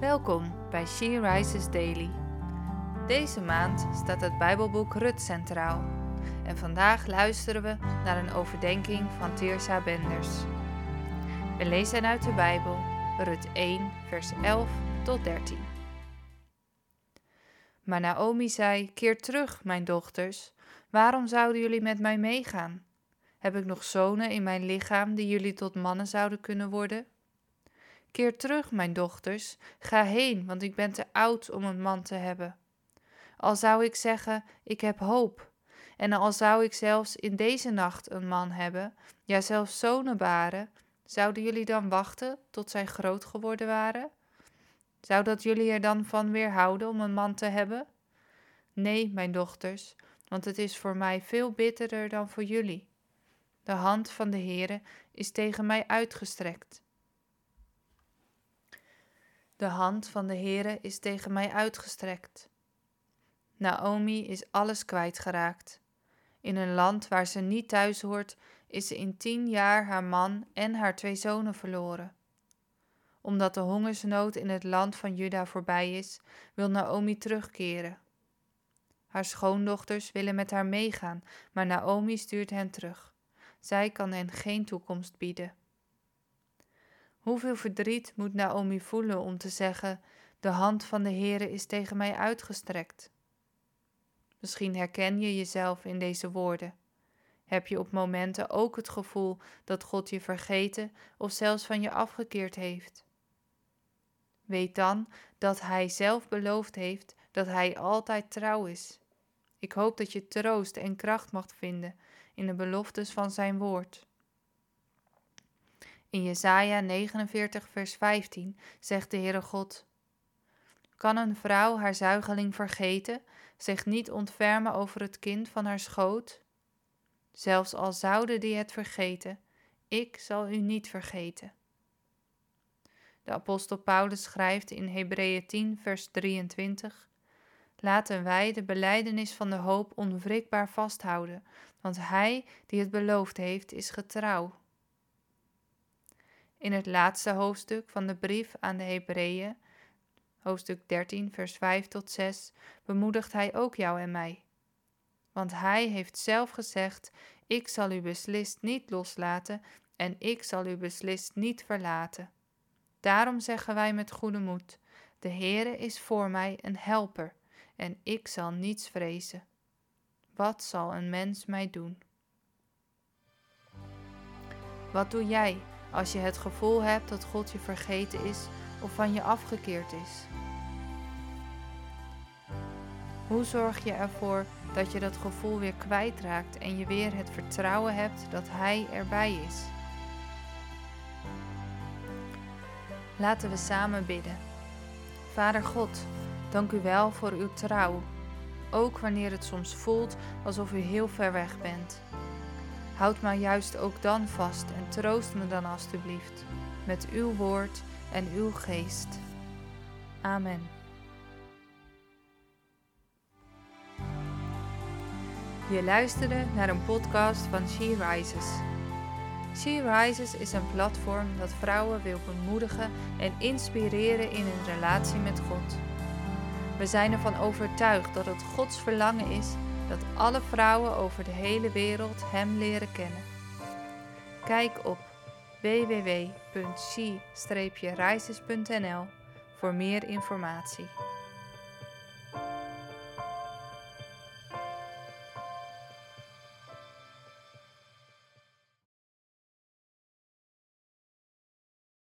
Welkom bij She Rises Daily. Deze maand staat het Bijbelboek Rut centraal. En vandaag luisteren we naar een overdenking van Teersa Benders. We lezen uit de Bijbel, Rut 1, vers 11 tot 13. Maar Naomi zei: Keer terug, mijn dochters. Waarom zouden jullie met mij meegaan? Heb ik nog zonen in mijn lichaam die jullie tot mannen zouden kunnen worden? Keer terug, mijn dochters, ga heen, want ik ben te oud om een man te hebben. Al zou ik zeggen, ik heb hoop, en al zou ik zelfs in deze nacht een man hebben, ja zelfs zonen baren, zouden jullie dan wachten tot zij groot geworden waren? Zou dat jullie er dan van weerhouden om een man te hebben? Nee, mijn dochters, want het is voor mij veel bitterder dan voor jullie. De hand van de Heere is tegen mij uitgestrekt. De hand van de Heere is tegen mij uitgestrekt. Naomi is alles kwijtgeraakt. In een land waar ze niet thuis hoort, is ze in tien jaar haar man en haar twee zonen verloren. Omdat de hongersnood in het land van Juda voorbij is, wil Naomi terugkeren. Haar schoondochters willen met haar meegaan, maar Naomi stuurt hen terug. Zij kan hen geen toekomst bieden. Hoeveel verdriet moet Naomi voelen om te zeggen: De hand van de Heere is tegen mij uitgestrekt? Misschien herken je jezelf in deze woorden. Heb je op momenten ook het gevoel dat God je vergeten of zelfs van je afgekeerd heeft? Weet dan dat Hij zelf beloofd heeft dat Hij altijd trouw is. Ik hoop dat je troost en kracht mag vinden in de beloftes van Zijn woord. In Jesaja 49 vers 15 zegt de Heere God: Kan een vrouw haar zuigeling vergeten, zich niet ontfermen over het kind van haar schoot? Zelfs al zouden die het vergeten, ik zal u niet vergeten. De apostel Paulus schrijft in Hebreeën 10 vers 23: Laten wij de beleidenis van de hoop onwrikbaar vasthouden, want hij die het beloofd heeft is getrouw. In het laatste hoofdstuk van de brief aan de Hebreeën, hoofdstuk 13, vers 5 tot 6, bemoedigt hij ook jou en mij. Want hij heeft zelf gezegd: Ik zal u beslist niet loslaten en ik zal u beslist niet verlaten. Daarom zeggen wij met goede moed: De Heere is voor mij een helper en ik zal niets vrezen. Wat zal een mens mij doen? Wat doe jij als je het gevoel hebt dat God je vergeten is of van je afgekeerd is? Hoe zorg je ervoor dat je dat gevoel weer kwijtraakt en je weer het vertrouwen hebt dat Hij erbij is? Laten we samen bidden. Vader God, dank u wel voor uw trouw, ook wanneer het soms voelt alsof u heel ver weg bent. Houd mij juist ook dan vast en troost me dan alstublieft met uw woord en uw geest. Amen. Je luisterde naar een podcast van She Rises. She Rises is een platform dat vrouwen wil bemoedigen en inspireren in hun relatie met God. We zijn ervan overtuigd dat het Gods verlangen is dat alle vrouwen over de hele wereld Hem leren kennen. Kijk op www.she-rises.nl voor meer informatie.